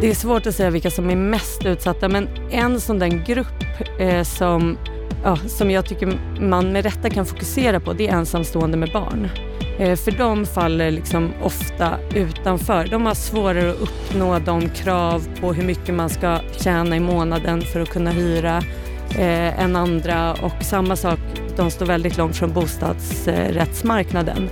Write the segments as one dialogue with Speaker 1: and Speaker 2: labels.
Speaker 1: Det är svårt att säga vilka som är mest utsatta, men en sån där grupp eh, som, ja, som jag tycker man med rätta kan fokusera på, det är ensamstående med barn. Eh, för de faller liksom ofta utanför. De har svårare att uppnå de krav på hur mycket man ska tjäna i månaden för att kunna hyra eh, än andra. Och samma sak, de står väldigt långt från bostadsrättsmarknaden.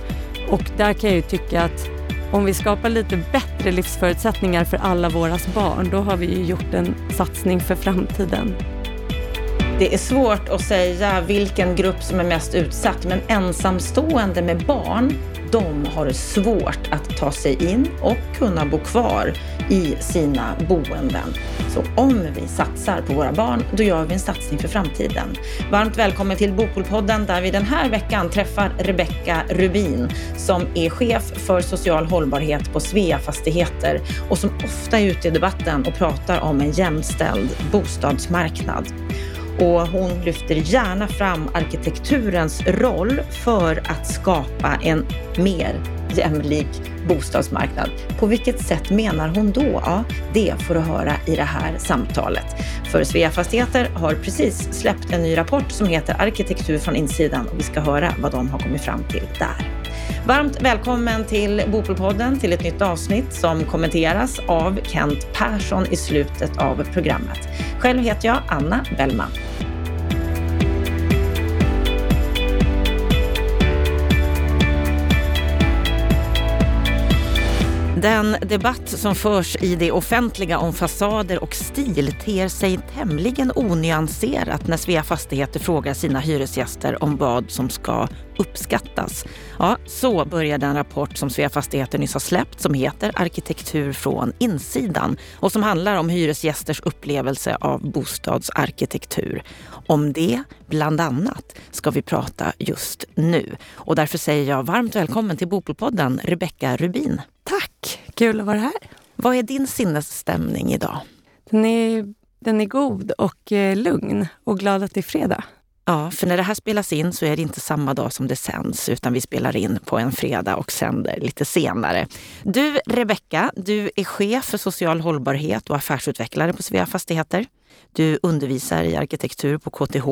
Speaker 1: Och där kan jag ju tycka att om vi skapar lite bättre livsförutsättningar för alla våra barn, då har vi ju gjort en satsning för framtiden.
Speaker 2: Det är svårt att säga vilken grupp som är mest utsatt, men ensamstående med barn, de har svårt att ta sig in och kunna bo kvar i sina boenden. Så om vi satsar på våra barn, då gör vi en satsning för framtiden. Varmt välkommen till Bopolpodden där vi den här veckan träffar Rebecka Rubin som är chef för social hållbarhet på Svea Fastigheter och som ofta är ute i debatten och pratar om en jämställd bostadsmarknad och hon lyfter gärna fram arkitekturens roll för att skapa en mer jämlik bostadsmarknad. På vilket sätt menar hon då? Ja, det får du höra i det här samtalet. För Svea Fastigheter har precis släppt en ny rapport som heter Arkitektur från insidan och vi ska höra vad de har kommit fram till där. Varmt välkommen till Bopolpodden, till ett nytt avsnitt som kommenteras av Kent Persson i slutet av programmet. Själv heter jag Anna Bellman. Den debatt som förs i det offentliga om fasader och stil ter sig tämligen onyanserat när Svea Fastigheter frågar sina hyresgäster om vad som ska uppskattas. Ja, så börjar den rapport som Svea Fastigheter nyss har släppt som heter Arkitektur från insidan och som handlar om hyresgästers upplevelse av bostadsarkitektur. Om det, bland annat, ska vi prata just nu. Och därför säger jag varmt välkommen till Bopolpodden, Rebecka Rubin.
Speaker 1: Tack! Kul att vara här.
Speaker 2: Vad är din sinnesstämning idag?
Speaker 1: Den är, den är god och eh, lugn och glad att det är fredag.
Speaker 2: Ja, för när det här spelas in så är det inte samma dag som det sänds utan vi spelar in på en fredag och sänder lite senare. Du Rebecka, du är chef för social hållbarhet och affärsutvecklare på Svea Fastigheter. Du undervisar i arkitektur på KTH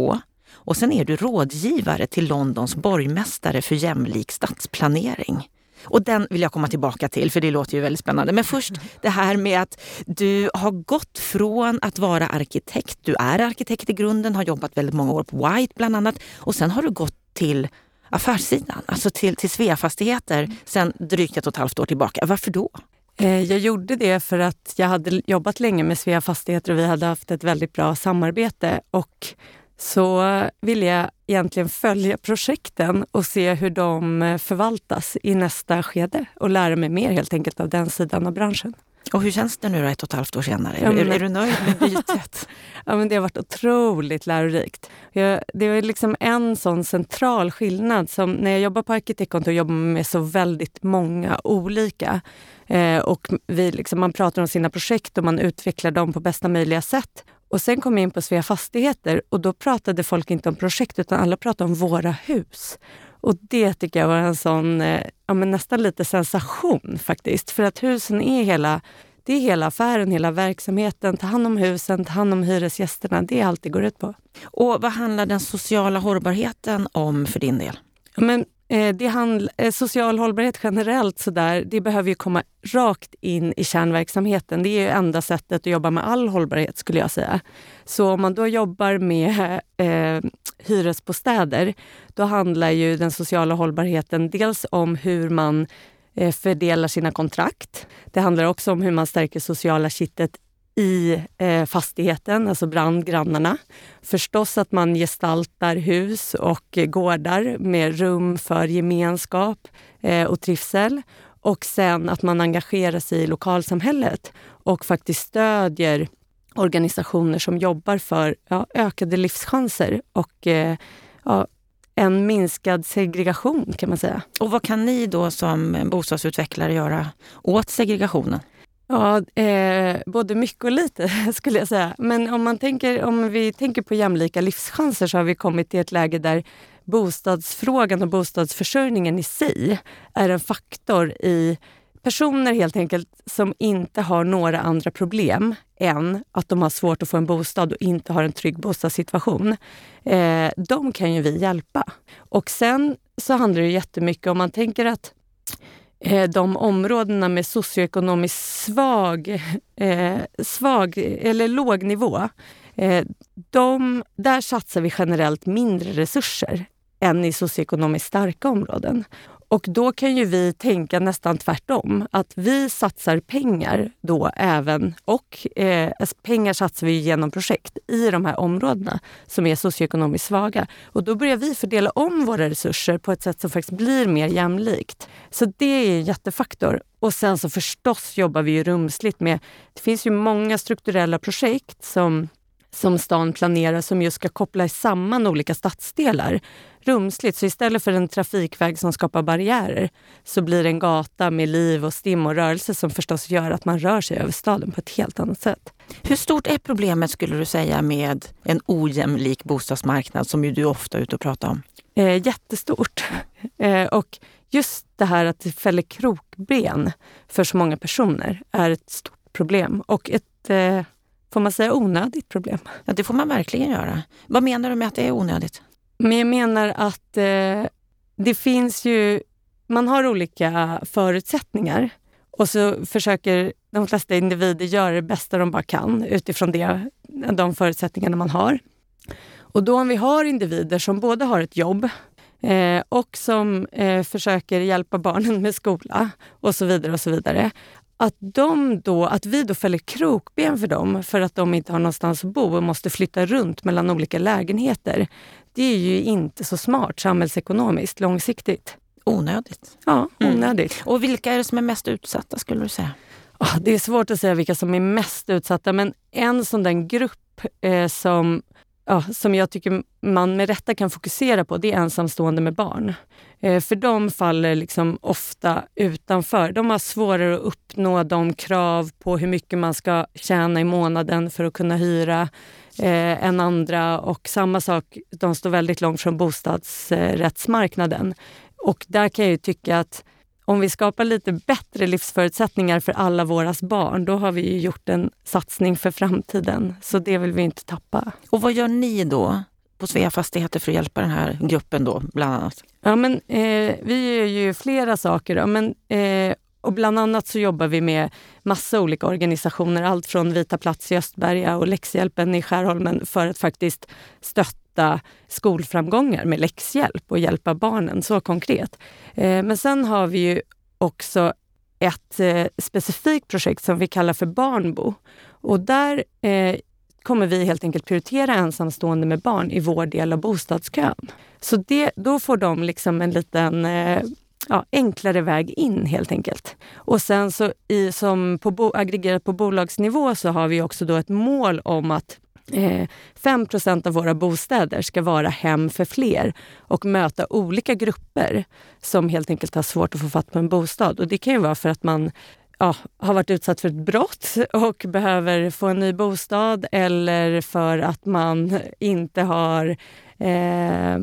Speaker 2: och sen är du rådgivare till Londons borgmästare för jämlik stadsplanering. Och den vill jag komma tillbaka till för det låter ju väldigt spännande. Men först det här med att du har gått från att vara arkitekt, du är arkitekt i grunden, har jobbat väldigt många år på White bland annat och sen har du gått till affärssidan, alltså till, till Sveafastigheter sen drygt ett och ett halvt år tillbaka. Varför då?
Speaker 1: Eh, jag gjorde det för att jag hade jobbat länge med Svea Fastigheter och vi hade haft ett väldigt bra samarbete. Och så ville jag egentligen följa projekten och se hur de eh, förvaltas i nästa skede och lära mig mer helt enkelt av den sidan av branschen.
Speaker 2: Och hur känns det nu då ett och ett halvt år senare? Ja, men, är, är, du nöjd med bytet?
Speaker 1: ja, men det har varit otroligt lärorikt. Jag, det är liksom en sån central skillnad. som När jag jobbar på arkitektkontor jobbar man med så väldigt många olika. Eh, och vi liksom, man pratar om sina projekt och man utvecklar dem på bästa möjliga sätt. Och sen kom jag in på Svea Fastigheter och då pratade folk inte om projekt utan alla pratade om våra hus. Och det tycker jag var en sån, eh, ja, men nästan lite sensation faktiskt. För att husen är hela, det är hela affären, hela verksamheten. Ta hand om husen, ta hand om hyresgästerna. Det är allt det går ut på.
Speaker 2: Och vad handlar den sociala hållbarheten om för din del?
Speaker 1: Ja, men Eh, det handl, eh, social hållbarhet generellt, så där, det behöver ju komma rakt in i kärnverksamheten. Det är enda sättet att jobba med all hållbarhet skulle jag säga. Så om man då jobbar med eh, hyresbostäder, då handlar ju den sociala hållbarheten dels om hur man eh, fördelar sina kontrakt. Det handlar också om hur man stärker sociala kittet i eh, fastigheten, alltså bland grannarna. Förstås att man gestaltar hus och gårdar med rum för gemenskap eh, och trivsel. Och sen att man engagerar sig i lokalsamhället och faktiskt stödjer organisationer som jobbar för ja, ökade livschanser och eh, ja, en minskad segregation kan man säga.
Speaker 2: Och vad kan ni då som bostadsutvecklare göra åt segregationen?
Speaker 1: Ja, eh, både mycket och lite skulle jag säga. Men om, man tänker, om vi tänker på jämlika livschanser så har vi kommit till ett läge där bostadsfrågan och bostadsförsörjningen i sig är en faktor i personer helt enkelt som inte har några andra problem än att de har svårt att få en bostad och inte har en trygg bostadssituation. Eh, de kan ju vi hjälpa. Och sen så handlar det jättemycket om man tänker att Eh, de områdena med socioekonomiskt svag, eh, svag eller låg nivå, eh, de, där satsar vi generellt mindre resurser än i socioekonomiskt starka områden. Och då kan ju vi tänka nästan tvärtom. Att vi satsar pengar då även, och eh, alltså pengar satsar vi genom projekt i de här områdena som är socioekonomiskt svaga. Och då börjar vi fördela om våra resurser på ett sätt som faktiskt blir mer jämlikt. Så det är en jättefaktor. Och sen så förstås jobbar vi ju rumsligt med, det finns ju många strukturella projekt som som stan planerar som just ska koppla samman olika stadsdelar rumsligt. Så istället för en trafikväg som skapar barriärer så blir det en gata med liv och stim och rörelse som förstås gör att man rör sig över staden på ett helt annat sätt.
Speaker 2: Hur stort är problemet skulle du säga med en ojämlik bostadsmarknad som ju du ofta är ute och pratar om?
Speaker 1: Eh, jättestort. Eh, och just det här att det fäller krokben för så många personer är ett stort problem och ett eh, Får man säga onödigt problem?
Speaker 2: Ja, det får man verkligen göra. Vad menar du med att det är onödigt?
Speaker 1: Men jag menar att eh, det finns ju... Man har olika förutsättningar och så försöker de flesta individer göra det bästa de bara kan utifrån det, de förutsättningarna man har. Och då om vi har individer som både har ett jobb eh, och som eh, försöker hjälpa barnen med skola och så vidare och så vidare att, de då, att vi då fäller krokben för dem för att de inte har någonstans att bo och måste flytta runt mellan olika lägenheter. Det är ju inte så smart samhällsekonomiskt långsiktigt.
Speaker 2: Onödigt.
Speaker 1: Ja, mm. onödigt.
Speaker 2: Mm. Och vilka är det som är mest utsatta skulle du säga?
Speaker 1: Det är svårt att säga vilka som är mest utsatta men en sån där grupp eh, som ja, som jag tycker man med rätta kan fokusera på, det är ensamstående med barn. Eh, för de faller liksom ofta utanför. De har svårare att uppnå de krav på hur mycket man ska tjäna i månaden för att kunna hyra eh, än andra. Och samma sak, de står väldigt långt från bostadsrättsmarknaden. Och där kan jag tycka att om vi skapar lite bättre livsförutsättningar för alla våra barn, då har vi gjort en satsning för framtiden. Så det vill vi inte tappa.
Speaker 2: Och vad gör ni då på Svea Fastigheter för att hjälpa den här gruppen då, bland annat?
Speaker 1: Ja, men, eh, vi gör ju flera saker. Då, men, eh, och bland annat så jobbar vi med massa olika organisationer. Allt från Vita Plats i Östberga och Läxhjälpen i Skärholmen för att faktiskt stötta skolframgångar med läxhjälp och hjälpa barnen så konkret. Eh, men sen har vi ju också ett eh, specifikt projekt som vi kallar för Barnbo. Och där eh, kommer vi helt enkelt prioritera ensamstående med barn i vår del av bostadskön. Så det, då får de liksom en liten ja, enklare väg in helt enkelt. Och sen så i, som på bo, aggregerat på bolagsnivå så har vi också då ett mål om att Eh, 5 av våra bostäder ska vara hem för fler och möta olika grupper som helt enkelt har svårt att få fatt på en bostad. Och det kan ju vara för att man ja, har varit utsatt för ett brott och behöver få en ny bostad eller för att man inte har eh,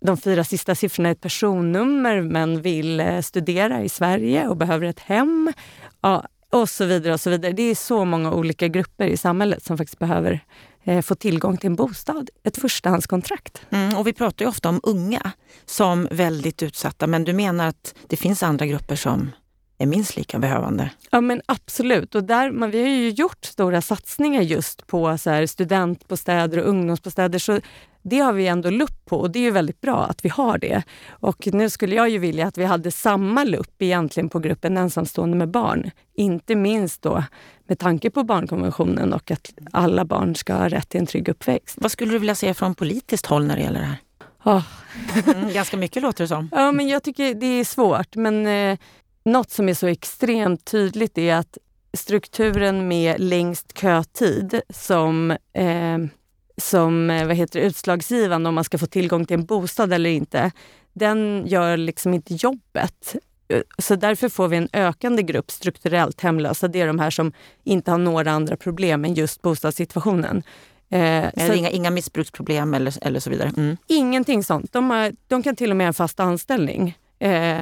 Speaker 1: de fyra sista siffrorna i ett personnummer men vill eh, studera i Sverige och behöver ett hem. Ja, och så vidare. och så vidare. Det är så många olika grupper i samhället som faktiskt behöver eh, få tillgång till en bostad, ett förstahandskontrakt.
Speaker 2: Mm, och vi pratar ju ofta om unga som väldigt utsatta, men du menar att det finns andra grupper som är minst lika behövande?
Speaker 1: Ja men absolut. Och där, man, vi har ju gjort stora satsningar just på så här, studentbostäder och ungdomsbostäder. Så det har vi ändå lupp på och det är väldigt bra att vi har det. Och nu skulle jag ju vilja att vi hade samma lupp egentligen på gruppen ensamstående med barn. Inte minst då med tanke på barnkonventionen och att alla barn ska ha rätt till en trygg uppväxt.
Speaker 2: Vad skulle du vilja se från politiskt håll när det gäller det här?
Speaker 1: Oh.
Speaker 2: Mm, ganska mycket låter det som.
Speaker 1: Ja, men jag tycker det är svårt. Men eh, något som är så extremt tydligt är att strukturen med längst kötid som, eh, som eh, vad heter det, utslagsgivande om man ska få tillgång till en bostad eller inte, den gör liksom inte jobbet. Så därför får vi en ökande grupp strukturellt hemlösa. Det är de här som inte har några andra problem än just bostadssituationen.
Speaker 2: Eh, så inga, inga missbruksproblem eller, eller så vidare? Mm.
Speaker 1: Ingenting sånt. De, har, de kan till och med ha en fast anställning. Eh,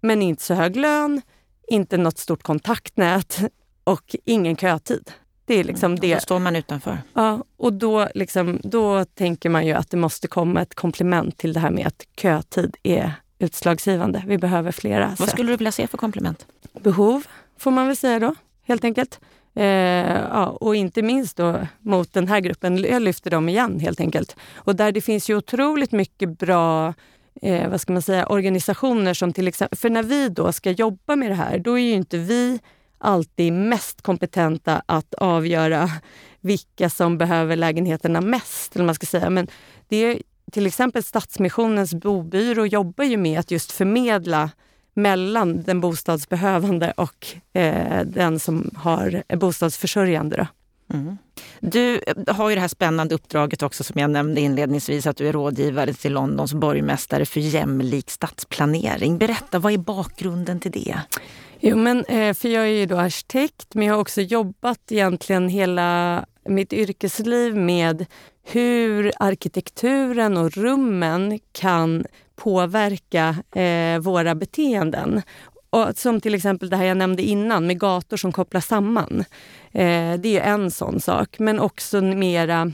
Speaker 1: men inte så hög lön, inte något stort kontaktnät och ingen kötid. Det är liksom
Speaker 2: mm,
Speaker 1: det.
Speaker 2: Då står man utanför.
Speaker 1: Ja, och då, liksom, då tänker man ju att det måste komma ett komplement till det här med att kötid är utslagsgivande. Vi behöver flera
Speaker 2: Vad
Speaker 1: sätt.
Speaker 2: skulle du vilja se för komplement?
Speaker 1: Behov, får man väl säga då, helt enkelt. Eh, ja, och inte minst då mot den här gruppen. Jag lyfter dem igen helt enkelt. Och där det finns ju otroligt mycket bra eh, vad ska man säga, organisationer som till exempel... För när vi då ska jobba med det här, då är ju inte vi alltid mest kompetenta att avgöra vilka som behöver lägenheterna mest. Eller man ska säga. Men det är, till exempel Stadsmissionens bobyrå jobbar ju med att just förmedla mellan den bostadsbehövande och eh, den som har bostadsförsörjande. Då.
Speaker 2: Mm. Du eh, har ju det här spännande uppdraget också som jag nämnde inledningsvis att du är rådgivare till Londons borgmästare för jämlik stadsplanering. Berätta, vad är bakgrunden till det?
Speaker 1: Jo, men, eh, för jag är ju då arkitekt men jag har också jobbat egentligen hela mitt yrkesliv med hur arkitekturen och rummen kan påverka eh, våra beteenden. Och som till exempel det här jag nämnde innan med gator som kopplas samman. Eh, det är en sån sak, men också mera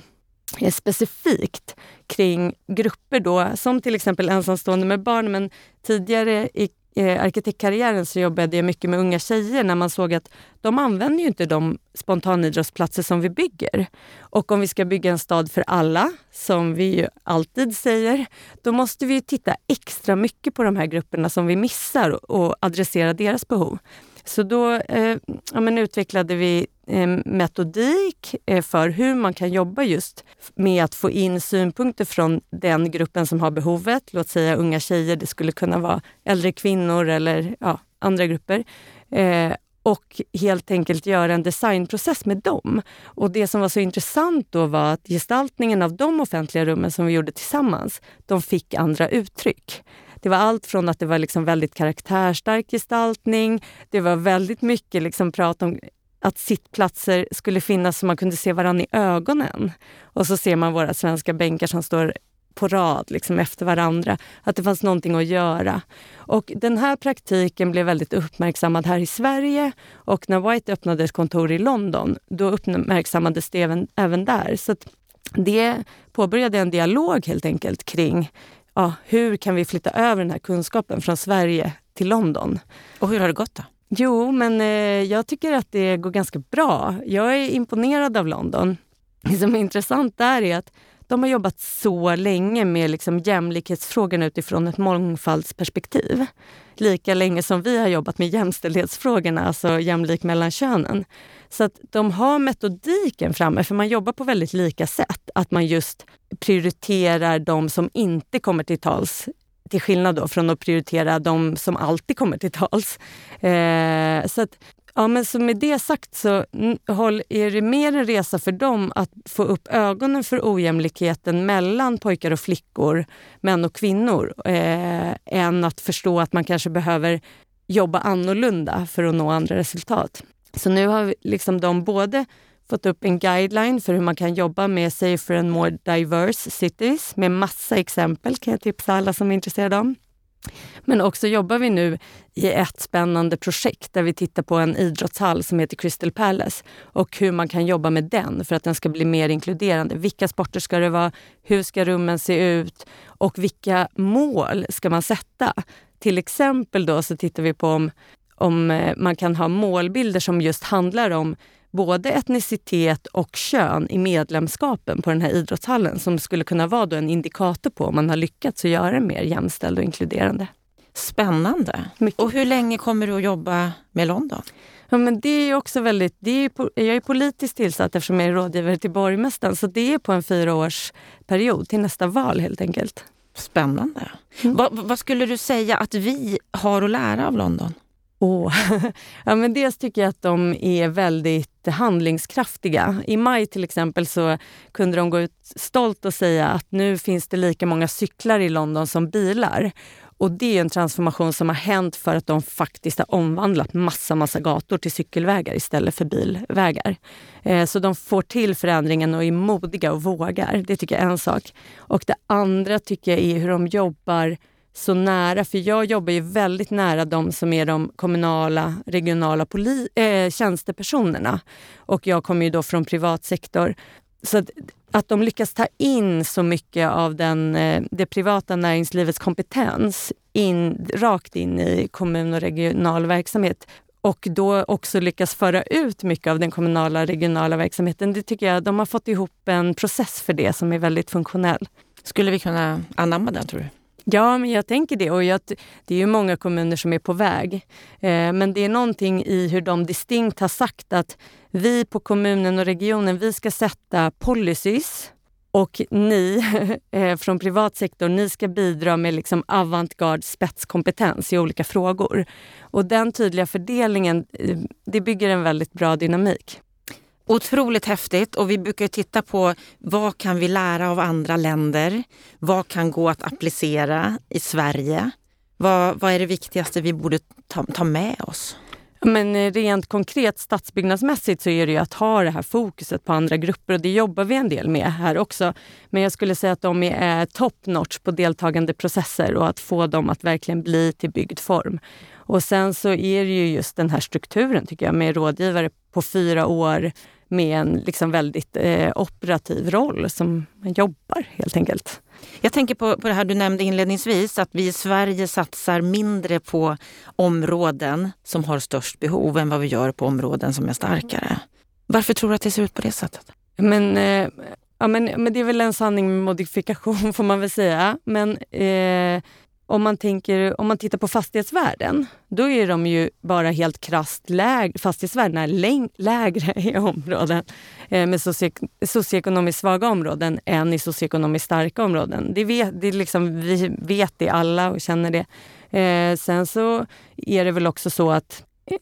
Speaker 1: eh, specifikt kring grupper då, som till exempel ensamstående med barn. Men tidigare i eh, arkitektkarriären så jobbade jag mycket med unga tjejer när man såg att de använder ju inte de spontanidrottsplatser som vi bygger. Och om vi ska bygga en stad för alla, som vi ju alltid säger, då måste vi titta extra mycket på de här grupperna som vi missar och adressera deras behov. Så då eh, ja, men utvecklade vi eh, metodik eh, för hur man kan jobba just med att få in synpunkter från den gruppen som har behovet. Låt säga unga tjejer, det skulle kunna vara äldre kvinnor eller ja, andra grupper. Eh, och helt enkelt göra en designprocess med dem. Och Det som var så intressant då var att gestaltningen av de offentliga rummen som vi gjorde tillsammans, de fick andra uttryck. Det var allt från att det var liksom väldigt karaktärstark gestaltning, det var väldigt mycket liksom prat om att sittplatser skulle finnas så man kunde se varandra i ögonen. Och så ser man våra svenska bänkar som står på rad liksom efter varandra. Att det fanns någonting att göra. Och den här praktiken blev väldigt uppmärksammad här i Sverige och när White öppnade ett kontor i London, då uppmärksammades det även, även där. Så det påbörjade en dialog helt enkelt kring ja, hur kan vi flytta över den här kunskapen från Sverige till London.
Speaker 2: Och hur har det gått då?
Speaker 1: Jo, men eh, jag tycker att det går ganska bra. Jag är imponerad av London. Det som är intressant där är att de har jobbat så länge med liksom jämlikhetsfrågorna utifrån ett mångfaldsperspektiv. Lika länge som vi har jobbat med jämställdhetsfrågorna, alltså jämlik mellan könen. Så att de har metodiken framme, för man jobbar på väldigt lika sätt. Att man just prioriterar de som inte kommer till tals till skillnad då från att prioritera de som alltid kommer till tals. Eh, så att Ja, men så med det sagt så är det mer en resa för dem att få upp ögonen för ojämlikheten mellan pojkar och flickor, män och kvinnor, eh, än att förstå att man kanske behöver jobba annorlunda för att nå andra resultat. Så nu har liksom de både fått upp en guideline för hur man kan jobba med safer and more diverse cities med massa exempel kan jag tipsa alla som är intresserade om. Men också jobbar vi nu i ett spännande projekt där vi tittar på en idrottshall som heter Crystal Palace och hur man kan jobba med den för att den ska bli mer inkluderande. Vilka sporter ska det vara? Hur ska rummen se ut? Och vilka mål ska man sätta? Till exempel då så tittar vi på om, om eh, man kan ha målbilder som just handlar om både etnicitet och kön i medlemskapen på den här idrottshallen som skulle kunna vara en indikator på om man har lyckats att göra den mer jämställd och inkluderande.
Speaker 2: Spännande.
Speaker 1: Mycket.
Speaker 2: Och hur länge kommer du att jobba med London?
Speaker 1: Ja, men det är också väldigt, det är, jag är politiskt tillsatt eftersom jag är rådgivare till borgmästaren så det är på en fyraårsperiod till nästa val helt enkelt.
Speaker 2: Spännande. Mm. Vad, vad skulle du säga att vi har att lära av London?
Speaker 1: Oh. ja, men dels tycker jag att de är väldigt handlingskraftiga. I maj till exempel så kunde de gå ut stolt och säga att nu finns det lika många cyklar i London som bilar. Och det är en transformation som har hänt för att de faktiskt har omvandlat massa, massa gator till cykelvägar istället för bilvägar. Eh, så de får till förändringen och är modiga och vågar. Det tycker jag är en sak. Och det andra tycker jag är hur de jobbar så nära, för jag jobbar ju väldigt nära de som är de kommunala, regionala poli, eh, tjänstepersonerna. Och jag kommer ju då från privat sektor. Så att, att de lyckas ta in så mycket av den, eh, det privata näringslivets kompetens in, rakt in i kommun och regional verksamhet och då också lyckas föra ut mycket av den kommunala och regionala verksamheten. Det tycker jag, de har fått ihop en process för det som är väldigt funktionell.
Speaker 2: Skulle vi kunna anamma den, tror du?
Speaker 1: Ja, men jag tänker det. Och jag, det är ju många kommuner som är på väg. Eh, men det är någonting i hur de distinkt har sagt att vi på kommunen och regionen, vi ska sätta policies och ni eh, från privat sektor, ni ska bidra med liksom avantgarde spetskompetens i olika frågor. Och den tydliga fördelningen, eh, det bygger en väldigt bra dynamik.
Speaker 2: Otroligt häftigt och vi brukar titta på vad kan vi lära av andra länder? Vad kan gå att applicera i Sverige? Vad, vad är det viktigaste vi borde ta, ta med oss?
Speaker 1: Men eh, rent konkret stadsbyggnadsmässigt så är det ju att ha det här fokuset på andra grupper och det jobbar vi en del med här också. Men jag skulle säga att de är top notch på deltagande processer och att få dem att verkligen bli till byggd form. Och sen så är det ju just den här strukturen tycker jag med rådgivare på fyra år med en liksom väldigt eh, operativ roll som jobbar helt enkelt.
Speaker 2: Jag tänker på, på det här du nämnde inledningsvis, att vi i Sverige satsar mindre på områden som har störst behov än vad vi gör på områden som är starkare. Varför tror du att det ser ut på det sättet?
Speaker 1: Men, eh, ja, men, men det är väl en sanning med modifikation får man väl säga. Men eh, om man, tänker, om man tittar på fastighetsvärden, då är de ju bara helt krasst lägre, fastighetsvärdena läng, lägre i områden eh, med socioekonomiskt svaga områden än i socioekonomiskt starka områden. Det vet, det liksom, vi vet det alla och känner det. Eh, sen så är det väl också så att eh,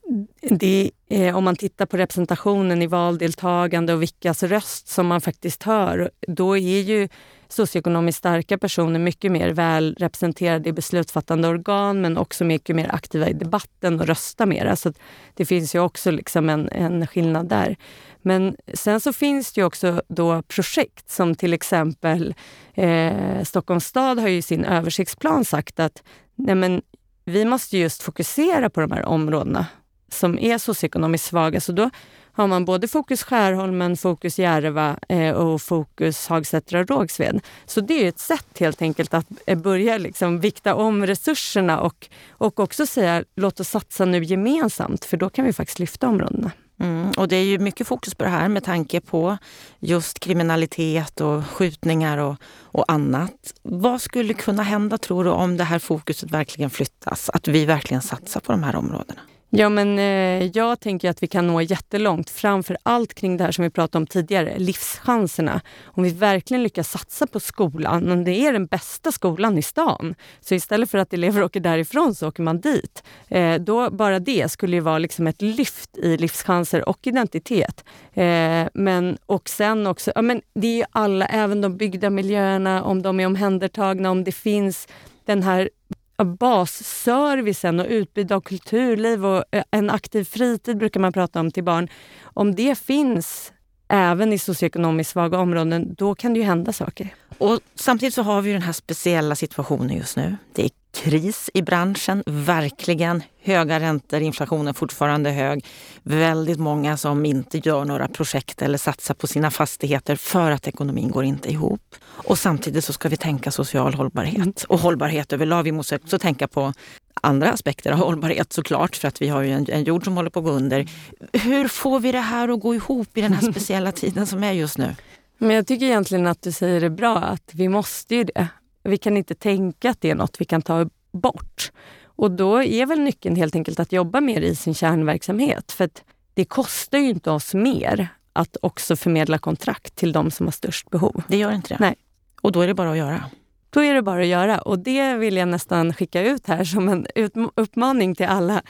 Speaker 1: det, eh, om man tittar på representationen i valdeltagande och vilkas röst som man faktiskt hör, då är ju socioekonomiskt starka personer mycket mer väl representerade i beslutsfattande organ men också mycket mer aktiva i debatten och rösta mer. Så det finns ju också liksom en, en skillnad där. Men sen så finns det ju också då projekt som till exempel eh, Stockholms stad har ju i sin översiktsplan sagt att nej men, vi måste just fokusera på de här områdena som är socioekonomiskt svaga. Så då har man både Fokus Skärholmen, Fokus Järva eh, och Fokus Hagsätra och Rågsved. Så det är ett sätt helt enkelt att eh, börja liksom vikta om resurserna och, och också säga låt oss satsa nu gemensamt för då kan vi faktiskt lyfta områdena.
Speaker 2: Mm, och det är ju mycket fokus på det här med tanke på just kriminalitet och skjutningar och, och annat. Vad skulle kunna hända tror du om det här fokuset verkligen flyttas? Att vi verkligen satsar på de här områdena?
Speaker 1: Ja, men eh, jag tänker att vi kan nå jättelångt. Framför allt kring det här som vi pratade om tidigare, livschanserna. Om vi verkligen lyckas satsa på skolan, om det är den bästa skolan i stan, så istället för att elever åker därifrån så åker man dit. Eh, då bara det skulle ju vara liksom ett lyft i livschanser och identitet. Eh, men, och sen också, ja, men det är ju alla, även de byggda miljöerna, om de är omhändertagna, om det finns den här basservicen och utbud av kulturliv och eh, en aktiv fritid brukar man prata om till barn. Om det finns även i socioekonomiskt svaga områden, då kan det ju hända saker.
Speaker 2: Och samtidigt så har vi den här speciella situationen just nu. Det är kris i branschen, verkligen. Höga räntor, inflationen fortfarande hög. Väldigt många som inte gör några projekt eller satsar på sina fastigheter för att ekonomin går inte ihop. Och samtidigt så ska vi tänka social hållbarhet mm. och hållbarhet överlag. Vi måste också tänka på andra aspekter av hållbarhet såklart, för att vi har ju en, en jord som håller på att gå under. Hur får vi det här att gå ihop i den här speciella tiden som är just nu?
Speaker 1: Men jag tycker egentligen att du säger det bra, att vi måste ju det. Vi kan inte tänka att det är något vi kan ta bort. Och då är väl nyckeln helt enkelt att jobba mer i sin kärnverksamhet. För det kostar ju inte oss mer att också förmedla kontrakt till de som har störst behov.
Speaker 2: Det gör inte det?
Speaker 1: Nej.
Speaker 2: Och då är det bara att göra?
Speaker 1: Då är det bara att göra. Och det vill jag nästan skicka ut här som en uppmaning till alla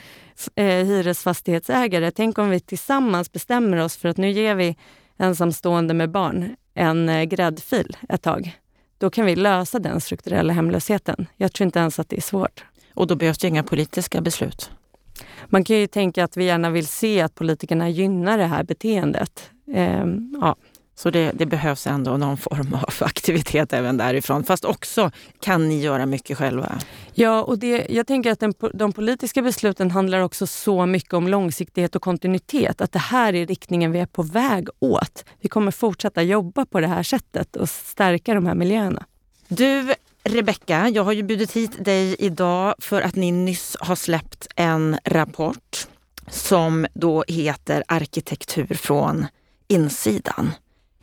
Speaker 1: eh, hyresfastighetsägare. Tänk om vi tillsammans bestämmer oss för att nu ger vi ensamstående med barn en eh, gräddfil ett tag. Då kan vi lösa den strukturella hemlösheten. Jag tror inte ens att det är svårt.
Speaker 2: Och då behövs det inga politiska beslut?
Speaker 1: Man kan ju tänka att vi gärna vill se att politikerna gynnar det här beteendet. Ehm, ja.
Speaker 2: Så det, det, behövs ändå någon form av aktivitet även därifrån. Fast också kan ni göra mycket själva.
Speaker 1: Ja, och det, jag tänker att den, de politiska besluten handlar också så mycket om långsiktighet och kontinuitet. Att det här är riktningen vi är på väg åt. Vi kommer fortsätta jobba på det här sättet och stärka de här miljöerna.
Speaker 2: Du, Rebecka, jag har ju bjudit hit dig idag för att ni nyss har släppt en rapport som då heter Arkitektur från insidan.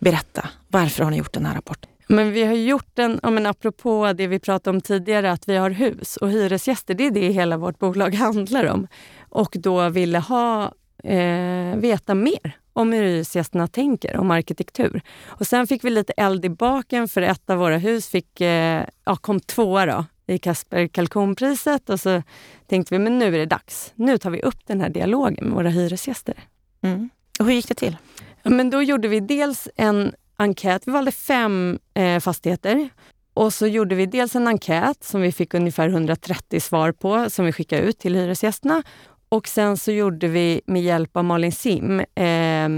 Speaker 2: Berätta, varför har ni gjort den här rapporten?
Speaker 1: Men vi har gjort den, ja, men apropå det vi pratade om tidigare, att vi har hus och hyresgäster. Det är det hela vårt bolag handlar om. Och då ville ha, eh, veta mer om hur hyresgästerna tänker om arkitektur. Och sen fick vi lite eld i baken för ett av våra hus fick, eh, ja, kom tvåa då, i Kasper Kalkonpriset och så tänkte vi men nu är det dags. Nu tar vi upp den här dialogen med våra hyresgäster.
Speaker 2: Mm. Och hur gick det till?
Speaker 1: Men då gjorde vi dels en enkät. Vi valde fem eh, fastigheter. Och så gjorde vi dels en enkät som vi fick ungefär 130 svar på som vi skickade ut till hyresgästerna. Och sen så gjorde vi med hjälp av Malin Sim eh,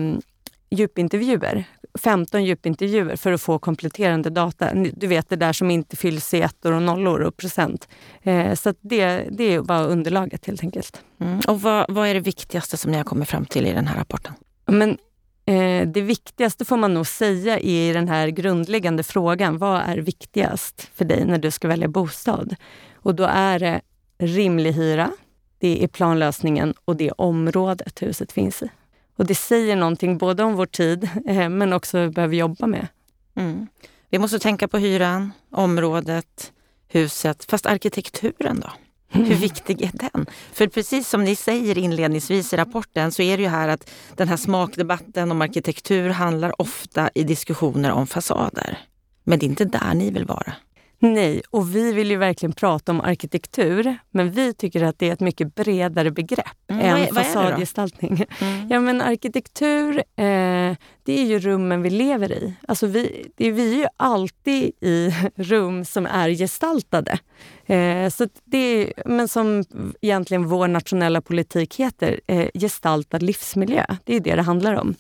Speaker 1: djupintervjuer. 15 djupintervjuer för att få kompletterande data. Du vet det där som inte fylls i ettor och nollor och procent. Eh, så det, det var underlaget helt enkelt.
Speaker 2: Mm. Och vad, vad, är det viktigaste som ni har kommit fram till i den här rapporten?
Speaker 1: Men Eh, det viktigaste får man nog säga i den här grundläggande frågan. Vad är viktigast för dig när du ska välja bostad? Och då är det rimlig hyra, det är planlösningen och det är området huset finns i. Och det säger någonting både om vår tid, eh, men också vad vi behöver jobba med.
Speaker 2: Mm. Vi måste tänka på hyran, området, huset. Fast arkitekturen då? Hur viktig är den? För precis som ni säger inledningsvis i rapporten så är det ju här att den här smakdebatten om arkitektur handlar ofta i diskussioner om fasader. Men det är inte där ni vill vara.
Speaker 1: Nej, och vi vill ju verkligen prata om arkitektur, men vi tycker att det är ett mycket bredare begrepp mm, än vad är, fasadgestaltning. Mm. Ja, men arkitektur, eh, det är ju rummen vi lever i. Alltså vi, det, vi är ju alltid i rum som är gestaltade. Eh, så det är, men som egentligen vår nationella politik heter, eh, gestaltad livsmiljö. Det är det det handlar om.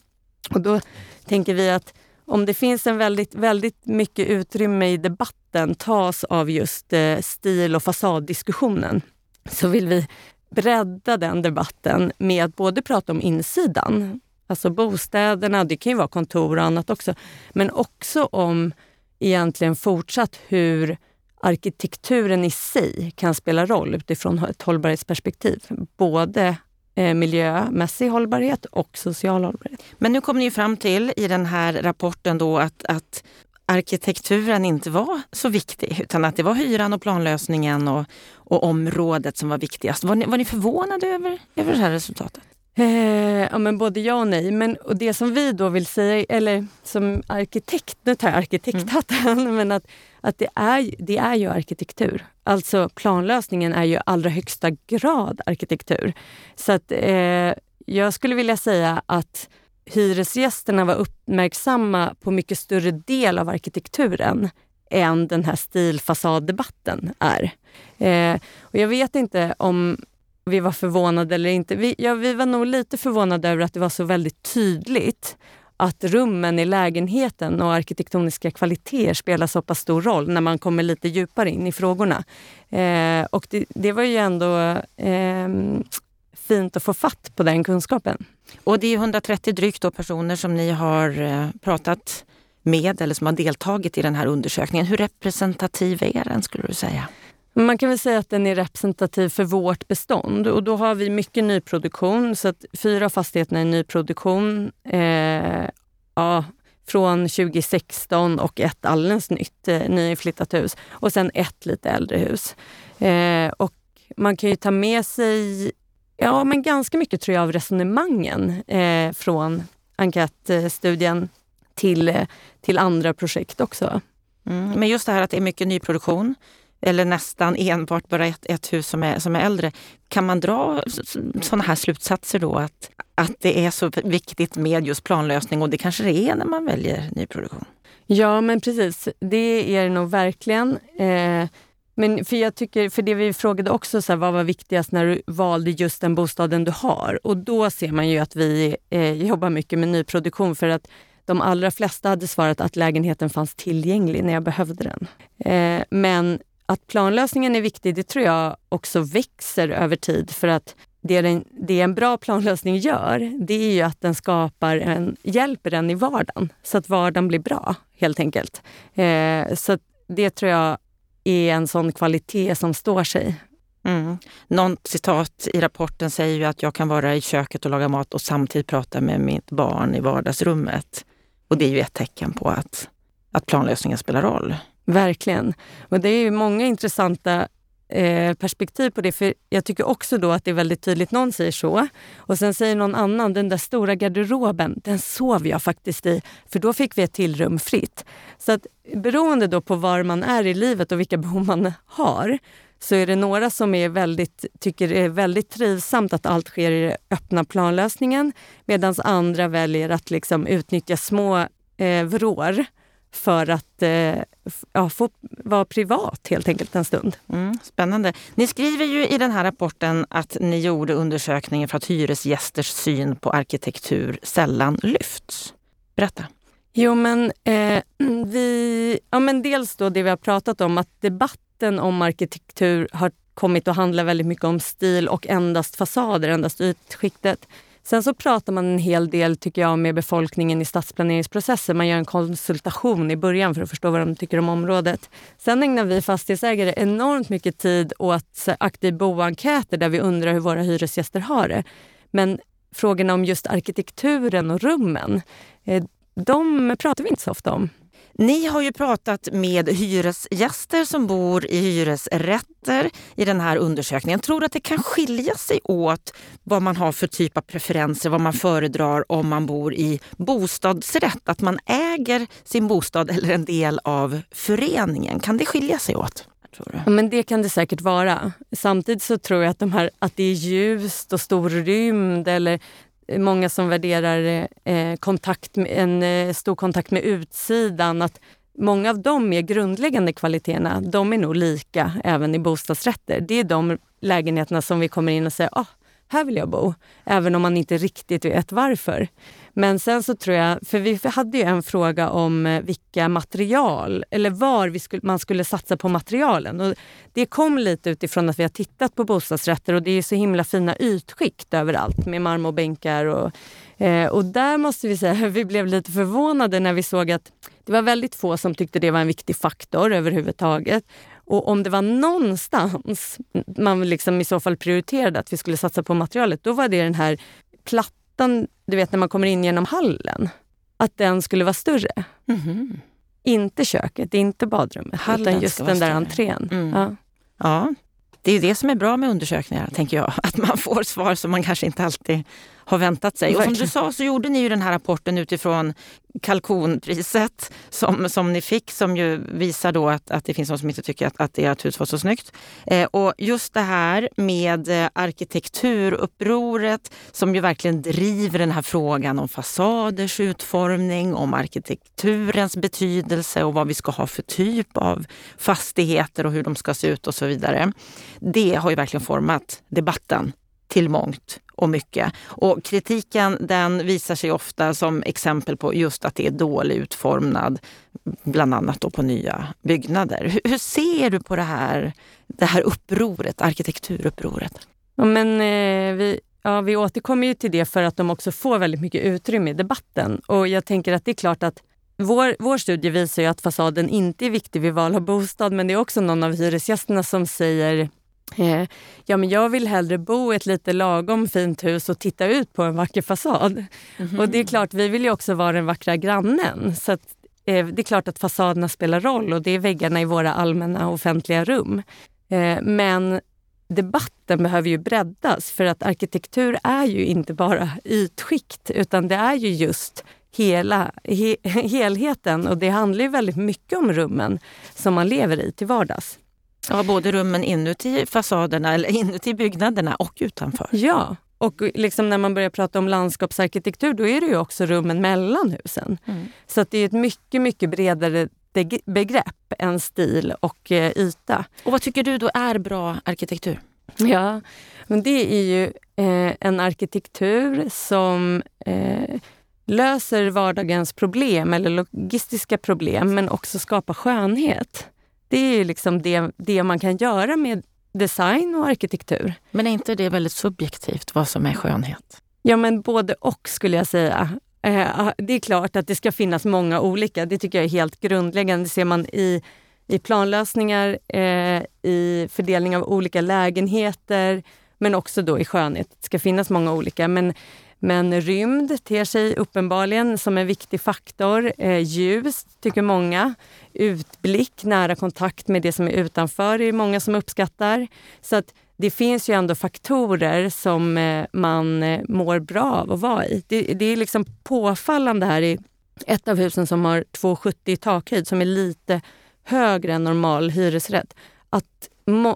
Speaker 1: Och då tänker vi att om det finns en väldigt, väldigt mycket utrymme i debatten tas av just eh, stil och fasaddiskussionen så vill vi bredda den debatten med att både prata om insidan, alltså bostäderna, det kan ju vara kontor och annat också, men också om egentligen fortsatt hur arkitekturen i sig kan spela roll utifrån ett hållbarhetsperspektiv. Både eh, miljömässig hållbarhet och social hållbarhet.
Speaker 2: Men nu kom ni fram till i den här rapporten då att, att arkitekturen inte var så viktig utan att det var hyran och planlösningen och, och området som var viktigast. Var ni, var ni förvånade över, över det här resultatet?
Speaker 1: Eh, ja, men både ja och nej. Men, och det som vi då vill säga, eller som arkitekt, nu tar jag arkitekthatten, mm. men att, att det, är, det är ju arkitektur. Alltså planlösningen är ju allra högsta grad arkitektur. Så att eh, jag skulle vilja säga att hyresgästerna var uppmärksamma på mycket större del av arkitekturen än den här stilfasaddebatten är. Eh, och jag vet inte om vi var förvånade eller inte. Vi, ja, vi var nog lite förvånade över att det var så väldigt tydligt att rummen i lägenheten och arkitektoniska kvaliteter spelar så pass stor roll när man kommer lite djupare in i frågorna. Eh, och det, det, var ju ändå eh, fint att få fatt på den kunskapen.
Speaker 2: Och det är 130 drygt personer som ni har eh, pratat med eller som har deltagit i den här undersökningen. Hur representativ är den skulle du säga?
Speaker 1: Man kan väl säga att den är representativ för vårt bestånd och då har vi mycket nyproduktion. Så att fyra av fastigheterna är nyproduktion eh, ja, från 2016 och ett alldeles nytt eh, nyinflyttat hus och sen ett lite äldre hus. Eh, och man kan ju ta med sig ja, men ganska mycket tror jag av resonemangen eh, från enkätstudien till, eh, till andra projekt också.
Speaker 2: Mm, men just det här att det är mycket nyproduktion eller nästan enbart bara ett, ett hus som är, som är äldre. Kan man dra sådana här slutsatser då att, att det är så viktigt med just planlösning och det kanske det är när man väljer nyproduktion?
Speaker 1: Ja men precis, det är det nog verkligen. Eh, men för jag tycker, för det vi frågade också, så här, vad var viktigast när du valde just den bostaden du har? Och då ser man ju att vi eh, jobbar mycket med nyproduktion för att de allra flesta hade svarat att lägenheten fanns tillgänglig när jag behövde den. Eh, men att planlösningen är viktig, det tror jag också växer över tid för att det, den, det en bra planlösning gör, det är ju att den skapar en, hjälper en i vardagen så att vardagen blir bra, helt enkelt. Eh, så det tror jag är en sån kvalitet som står sig.
Speaker 2: Mm. Någon citat i rapporten säger ju att jag kan vara i köket och laga mat och samtidigt prata med mitt barn i vardagsrummet. Och det är ju ett tecken på att, att planlösningen spelar roll.
Speaker 1: Verkligen. Och det är många intressanta eh, perspektiv på det. För Jag tycker också då att det är väldigt tydligt. Någon säger så och sen säger någon annan, den där stora garderoben, den sov jag faktiskt i. För då fick vi ett till rum fritt. Så att beroende då på var man är i livet och vilka behov man har så är det några som är väldigt, tycker det är väldigt trivsamt att allt sker i den öppna planlösningen medan andra väljer att liksom utnyttja små eh, vrår för att eh, ja, få vara privat helt enkelt en stund.
Speaker 2: Mm, spännande. Ni skriver ju i den här rapporten att ni gjorde undersökningen för att hyresgästers syn på arkitektur sällan lyfts. Berätta.
Speaker 1: Jo, men, eh, vi, ja, men dels då det vi har pratat om, att debatten om arkitektur har kommit att handla väldigt mycket om stil och endast fasader, endast ytskiktet. Sen så pratar man en hel del tycker jag med befolkningen i stadsplaneringsprocessen. Man gör en konsultation i början för att förstå vad de tycker om området. Sen ägnar vi fastighetsägare enormt mycket tid åt eh, aktiv boenkäter där vi undrar hur våra hyresgäster har det. Men frågorna om just arkitekturen och rummen, eh, de pratar vi inte så ofta om.
Speaker 2: Ni har ju pratat med hyresgäster som bor i hyresrätter i den här undersökningen. Tror du att det kan skilja sig åt vad man har för typ av preferenser, vad man föredrar om man bor i bostadsrätt? Att man äger sin bostad eller en del av föreningen. Kan det skilja sig åt?
Speaker 1: Ja, men det kan det säkert vara. Samtidigt så tror jag att, de här, att det är ljust och stor rymd eller många som värderar eh, kontakt, en eh, stor kontakt med utsidan. Att många av de mer grundläggande kvaliteterna, de är nog lika även i bostadsrätter. Det är de lägenheterna som vi kommer in och säger, ah, här vill jag bo. Även om man inte riktigt vet varför. Men sen så tror jag, för vi hade ju en fråga om eh, vilka material, eller var vi skulle, man skulle satsa på materialen. Och det kom lite utifrån att vi har tittat på bostadsrätter och det är så himla fina ytskikt överallt med marmorbänkar. Och, eh, och där måste vi säga vi blev lite förvånade när vi såg att det var väldigt få som tyckte det var en viktig faktor överhuvudtaget. Och om det var någonstans man liksom i så fall prioriterade att vi skulle satsa på materialet, då var det den här plattan, du vet när man kommer in genom hallen. Att den skulle vara större. Mm -hmm. Inte köket, inte badrummet, hallen utan just den där större. entrén. Mm. Ja.
Speaker 2: ja, det är det som är bra med undersökningar, tänker jag. Att man får svar som man kanske inte alltid har väntat sig. Och som du sa så gjorde ni ju den här rapporten utifrån kalkonpriset som, som ni fick som ju visar då att, att det finns de som inte tycker att, att ert hus var så snyggt. Eh, och just det här med eh, arkitekturupproret som ju verkligen driver den här frågan om fasaders utformning, om arkitekturens betydelse och vad vi ska ha för typ av fastigheter och hur de ska se ut och så vidare. Det har ju verkligen format debatten till mångt och mycket. Och kritiken den visar sig ofta som exempel på just att det är dålig utformad, bland annat då på nya byggnader. Hur, hur ser du på det här, det här upproret, arkitekturupproret?
Speaker 1: Ja, men, eh, vi, ja, vi återkommer ju till det för att de också får väldigt mycket utrymme i debatten. Och jag tänker att det är klart att vår, vår studie visar ju att fasaden inte är viktig vid val av bostad men det är också någon av hyresgästerna som säger Eh, ja, men jag vill hellre bo i ett lite lagom fint hus och titta ut på en vacker fasad. Mm -hmm. Och det är klart, vi vill ju också vara den vackra grannen. Så att, eh, det är klart att fasaderna spelar roll och det är väggarna i våra allmänna offentliga rum. Eh, men debatten behöver ju breddas för att arkitektur är ju inte bara ytskikt utan det är ju just hela he, helheten och det handlar ju väldigt mycket om rummen som man lever i till vardags.
Speaker 2: Ja, både rummen inuti fasaderna, eller inuti byggnaderna och utanför.
Speaker 1: Ja, och liksom när man börjar prata om landskapsarkitektur då är det ju också rummen mellan husen. Mm. Så att det är ett mycket, mycket bredare begrepp än stil och eh, yta.
Speaker 2: Och vad tycker du då är bra arkitektur?
Speaker 1: Ja, men det är ju eh, en arkitektur som eh, löser vardagens problem eller logistiska problem men också skapar skönhet. Det är liksom det, det man kan göra med design och arkitektur.
Speaker 2: Men är inte det väldigt subjektivt, vad som är skönhet?
Speaker 1: Ja, men både och skulle jag säga. Eh, det är klart att det ska finnas många olika. Det tycker jag är helt grundläggande. Det ser man i, i planlösningar, eh, i fördelning av olika lägenheter, men också då i skönhet. Det ska finnas många olika. Men, men rymd ter sig uppenbarligen som en viktig faktor. Eh, ljus tycker många. Utblick, nära kontakt med det som är utanför är många som uppskattar. Så att det finns ju ändå faktorer som eh, man eh, mår bra av att vara i. Det, det är liksom påfallande här i ett av husen som har 2,70 i takhöjd som är lite högre än normal hyresrätt. Att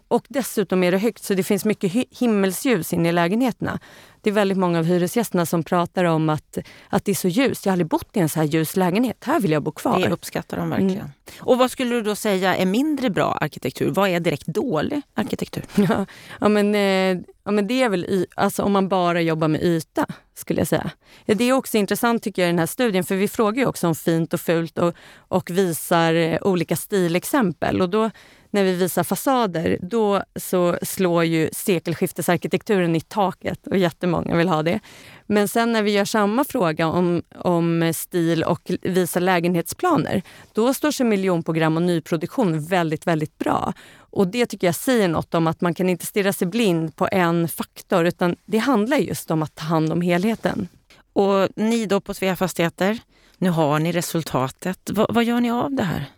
Speaker 1: och dessutom är det högt så det finns mycket himmelsljus inne i lägenheterna. Det är väldigt många av hyresgästerna som pratar om att, att det är så ljust. Jag har aldrig bott i en så här ljus lägenhet. Här vill jag bo kvar.
Speaker 2: Det uppskattar de verkligen. Mm. Och vad skulle du då säga är mindre bra arkitektur? Vad är direkt dålig arkitektur?
Speaker 1: Ja, ja, men, eh, ja men det är väl alltså, om man bara jobbar med yta, skulle jag säga. Det är också intressant tycker jag i den här studien, för vi frågar ju också om fint och fult och, och visar eh, olika stilexempel. Och då när vi visar fasader, då så slår ju sekelskiftesarkitekturen i taket och jättemånga vill ha det. Men sen när vi gör samma fråga om, om stil och visar lägenhetsplaner, då står sig miljonprogram och nyproduktion väldigt, väldigt bra. Och det tycker jag säger något om att man kan inte stirra sig blind på en faktor, utan det handlar just om att ta hand om helheten.
Speaker 2: Och ni då på Svea Fastigheter, nu har ni resultatet. V vad gör ni av det här?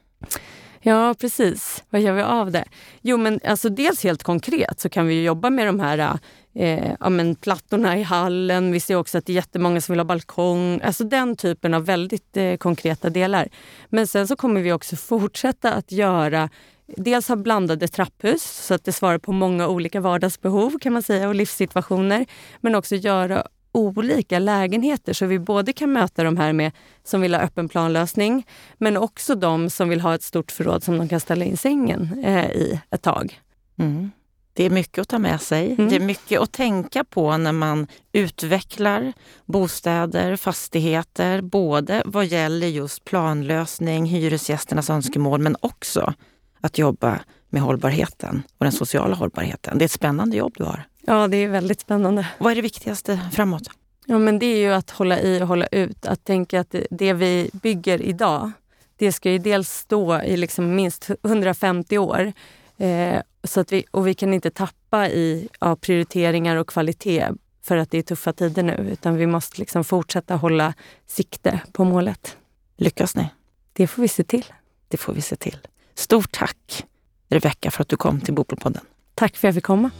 Speaker 1: Ja, precis. Vad gör vi av det? Jo, men alltså dels helt konkret så kan vi jobba med de här eh, ja, men plattorna i hallen. Vi ser också att det är jättemånga som vill ha balkong. Alltså den typen av väldigt eh, konkreta delar. Men sen så kommer vi också fortsätta att göra Dels ha blandade trapphus så att det svarar på många olika vardagsbehov kan man säga och livssituationer. Men också göra olika lägenheter så vi både kan möta de här med som vill ha öppen planlösning men också de som vill ha ett stort förråd som de kan ställa in sängen eh, i ett tag.
Speaker 2: Mm. Det är mycket att ta med sig. Mm. Det är mycket att tänka på när man utvecklar bostäder, fastigheter, både vad gäller just planlösning, hyresgästernas önskemål, men också att jobba med hållbarheten och den sociala hållbarheten. Det är ett spännande jobb du har.
Speaker 1: Ja, det är väldigt spännande.
Speaker 2: Vad är det viktigaste framåt?
Speaker 1: Ja, men det är ju att hålla i och hålla ut. Att tänka att det vi bygger idag, det ska ju dels stå i liksom minst 150 år. Eh, så att vi, och vi kan inte tappa i ja, prioriteringar och kvalitet för att det är tuffa tider nu. Utan vi måste liksom fortsätta hålla sikte på målet.
Speaker 2: Lyckas ni?
Speaker 1: Det får vi se till.
Speaker 2: Det får vi se till. Stort tack Rebecka för att du kom till Bopelpodden.
Speaker 1: Tack för att jag fick komma.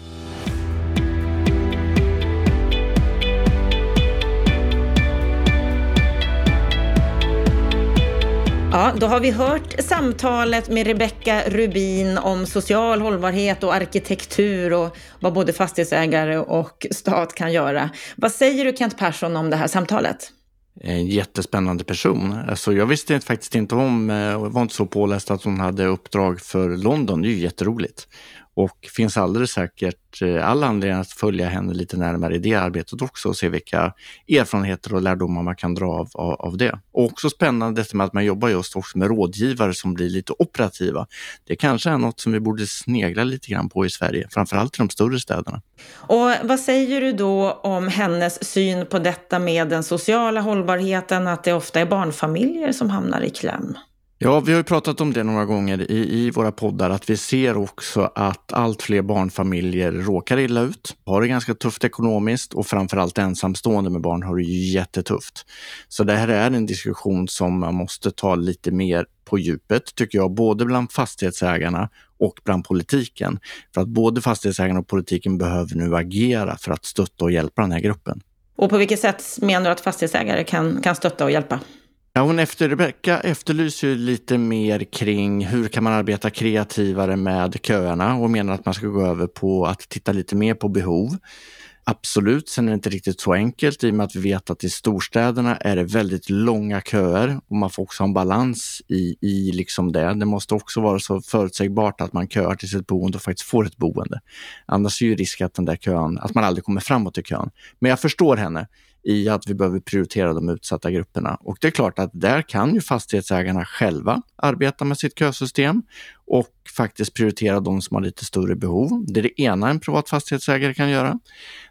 Speaker 2: Ja, då har vi hört samtalet med Rebecka Rubin om social hållbarhet och arkitektur och vad både fastighetsägare och stat kan göra. Vad säger du Kent Persson om det här samtalet?
Speaker 3: En jättespännande person. Alltså jag visste faktiskt inte om, eh, var inte så påläst att hon hade uppdrag för London. Det är ju jätteroligt. Och finns alldeles säkert eh, all anledning att följa henne lite närmare i det arbetet också och se vilka erfarenheter och lärdomar man kan dra av, av, av det. Och också spännande detta med att man jobbar just också med rådgivare som blir lite operativa. Det kanske är något som vi borde snegla lite grann på i Sverige, framförallt i de större städerna.
Speaker 2: Och vad säger du då om hennes syn på detta med den sociala hållbarheten, att det ofta är barnfamiljer som hamnar i kläm?
Speaker 3: Ja, vi har ju pratat om det några gånger i, i våra poddar, att vi ser också att allt fler barnfamiljer råkar illa ut, har det ganska tufft ekonomiskt och framförallt ensamstående med barn har det ju jättetufft. Så det här är en diskussion som man måste ta lite mer på djupet, tycker jag, både bland fastighetsägarna och bland politiken. För att både fastighetsägarna och politiken behöver nu agera för att stötta och hjälpa den här gruppen.
Speaker 2: Och på vilket sätt menar du att fastighetsägare kan, kan stötta och hjälpa?
Speaker 3: Ja, hon efter Rebecka efterlyser lite mer kring hur kan man arbeta kreativare med köerna och menar att man ska gå över på att titta lite mer på behov. Absolut, sen är det inte riktigt så enkelt i och med att vi vet att i storstäderna är det väldigt långa köer och man får också ha en balans i, i liksom det. Det måste också vara så förutsägbart att man köar till sitt boende och faktiskt får ett boende. Annars är ju risk att den där kön, att man aldrig kommer framåt i kön. Men jag förstår henne i att vi behöver prioritera de utsatta grupperna. Och det är klart att där kan ju fastighetsägarna själva arbeta med sitt kösystem och faktiskt prioritera de som har lite större behov. Det är det ena en privat fastighetsägare kan göra.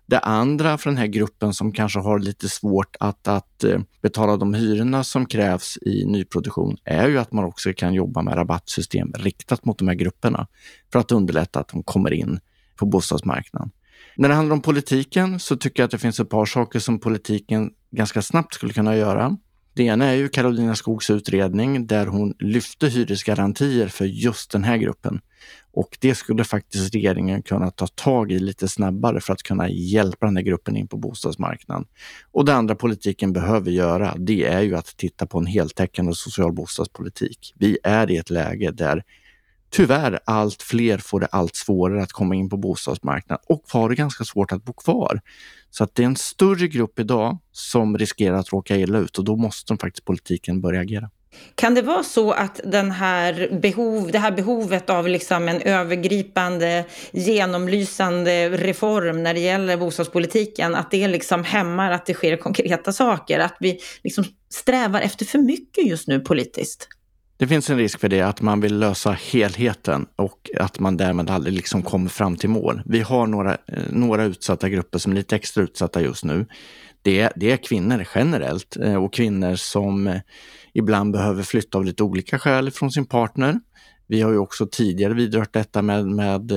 Speaker 3: Det andra för den här gruppen som kanske har lite svårt att, att eh, betala de hyrorna som krävs i nyproduktion är ju att man också kan jobba med rabattsystem riktat mot de här grupperna för att underlätta att de kommer in på bostadsmarknaden. När det handlar om politiken så tycker jag att det finns ett par saker som politiken ganska snabbt skulle kunna göra. Det ena är ju Karolina Skogs utredning där hon lyfte hyresgarantier för just den här gruppen. Och det skulle faktiskt regeringen kunna ta tag i lite snabbare för att kunna hjälpa den här gruppen in på bostadsmarknaden. Och det andra politiken behöver göra, det är ju att titta på en heltäckande social bostadspolitik. Vi är i ett läge där tyvärr allt fler får det allt svårare att komma in på bostadsmarknaden och har det ganska svårt att bo kvar. Så att det är en större grupp idag som riskerar att råka illa ut och då måste faktiskt politiken börja agera.
Speaker 2: Kan det vara så att den här behov, det här behovet av liksom en övergripande, genomlysande reform när det gäller bostadspolitiken, att det liksom hämmar att det sker konkreta saker? Att vi liksom strävar efter för mycket just nu politiskt?
Speaker 3: Det finns en risk för det, att man vill lösa helheten och att man därmed aldrig liksom kommer fram till mål. Vi har några, eh, några utsatta grupper som är lite extra utsatta just nu. Det, det är kvinnor generellt eh, och kvinnor som eh, ibland behöver flytta av lite olika skäl från sin partner. Vi har ju också tidigare vidrört detta med, med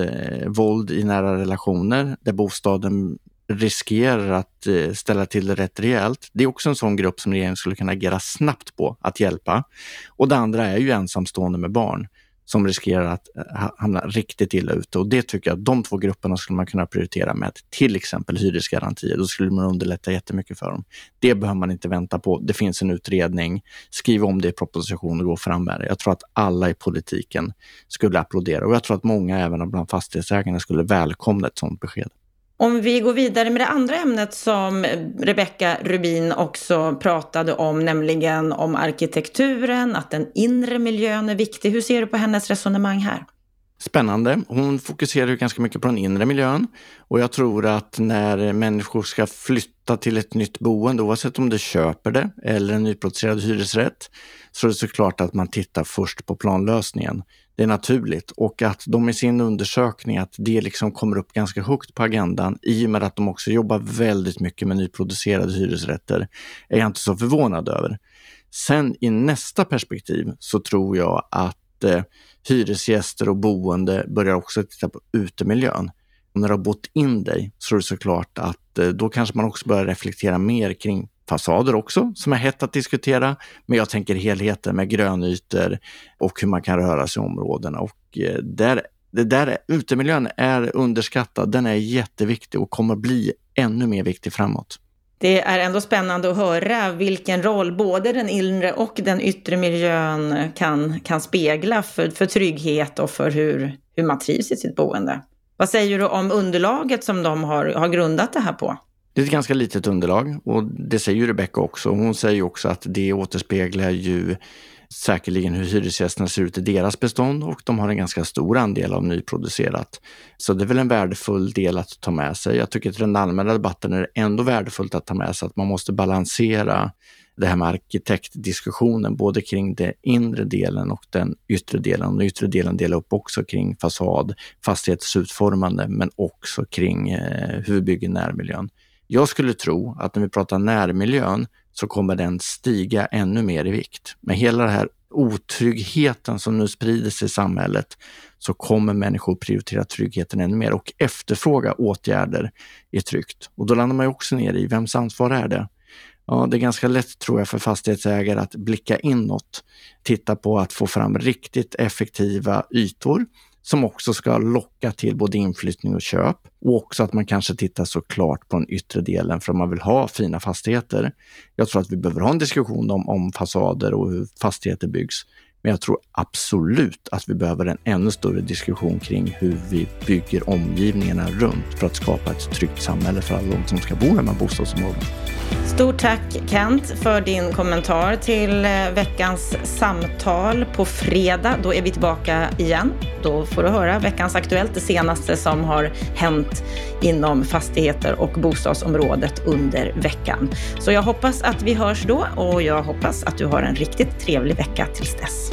Speaker 3: våld i nära relationer där bostaden riskerar att eh, ställa till det rätt rejält. Det är också en sån grupp som regeringen skulle kunna agera snabbt på att hjälpa. Och det andra är ju ensamstående med barn som riskerar att eh, hamna riktigt illa ute. Och det tycker jag att de två grupperna skulle man kunna prioritera med till exempel hyresgarantier. Då skulle man underlätta jättemycket för dem. Det behöver man inte vänta på. Det finns en utredning. Skriv om det i propositionen och gå fram med det. Jag tror att alla i politiken skulle applådera och jag tror att många även bland fastighetsägarna skulle välkomna ett sådant besked.
Speaker 2: Om vi går vidare med det andra ämnet som Rebecka Rubin också pratade om, nämligen om arkitekturen, att den inre miljön är viktig. Hur ser du på hennes resonemang här?
Speaker 3: Spännande. Hon fokuserar ju ganska mycket på den inre miljön och jag tror att när människor ska flytta till ett nytt boende, oavsett om de köper det eller en nyproducerad hyresrätt, så är det såklart att man tittar först på planlösningen det är naturligt och att de i sin undersökning, att det liksom kommer upp ganska högt på agendan i och med att de också jobbar väldigt mycket med nyproducerade hyresrätter, är jag inte så förvånad över. Sen i nästa perspektiv så tror jag att eh, hyresgäster och boende börjar också titta på utemiljön. Och när du har bott in dig så är det såklart att eh, då kanske man också börjar reflektera mer kring fasader också som är hett att diskutera. Men jag tänker helheten med grönytor och hur man kan röra sig i områdena. Och eh, där, det där, utemiljön är underskattad. Den är jätteviktig och kommer bli ännu mer viktig framåt.
Speaker 2: Det är ändå spännande att höra vilken roll både den inre och den yttre miljön kan, kan spegla för, för trygghet och för hur, hur man trivs i sitt boende. Vad säger du om underlaget som de har, har grundat det här på?
Speaker 3: Det är ett ganska litet underlag och det säger ju Rebecka också. Hon säger också att det återspeglar ju säkerligen hur hyresgästerna ser ut i deras bestånd och de har en ganska stor andel av nyproducerat. Så det är väl en värdefull del att ta med sig. Jag tycker att i den allmänna debatten är det ändå värdefullt att ta med sig att man måste balansera det här med arkitektdiskussionen, både kring den inre delen och den yttre delen. Den yttre delen delar upp också kring fasad, fastighetsutformande, men också kring eh, hur vi bygger närmiljön. Jag skulle tro att när vi pratar närmiljön så kommer den stiga ännu mer i vikt. Med hela den här otryggheten som nu sprider sig i samhället så kommer människor prioritera tryggheten ännu mer och efterfråga åtgärder i tryggt. Och då landar man också ner i vems ansvar är det? Ja, det är ganska lätt tror jag för fastighetsägare att blicka inåt, titta på att få fram riktigt effektiva ytor som också ska locka till både inflyttning och köp och också att man kanske tittar såklart på den yttre delen för att man vill ha fina fastigheter. Jag tror att vi behöver ha en diskussion om, om fasader och hur fastigheter byggs. Men jag tror absolut att vi behöver en ännu större diskussion kring hur vi bygger omgivningarna runt för att skapa ett tryggt samhälle för alla de som ska bo i de här bostadsområdena.
Speaker 2: Stort tack Kent för din kommentar till eh, veckans samtal. På fredag, då är vi tillbaka igen. Då får du höra veckans Aktuellt, det senaste som har hänt inom fastigheter och bostadsområdet under veckan. Så jag hoppas att vi hörs då och jag hoppas att du har en riktigt trevlig vecka tills dess.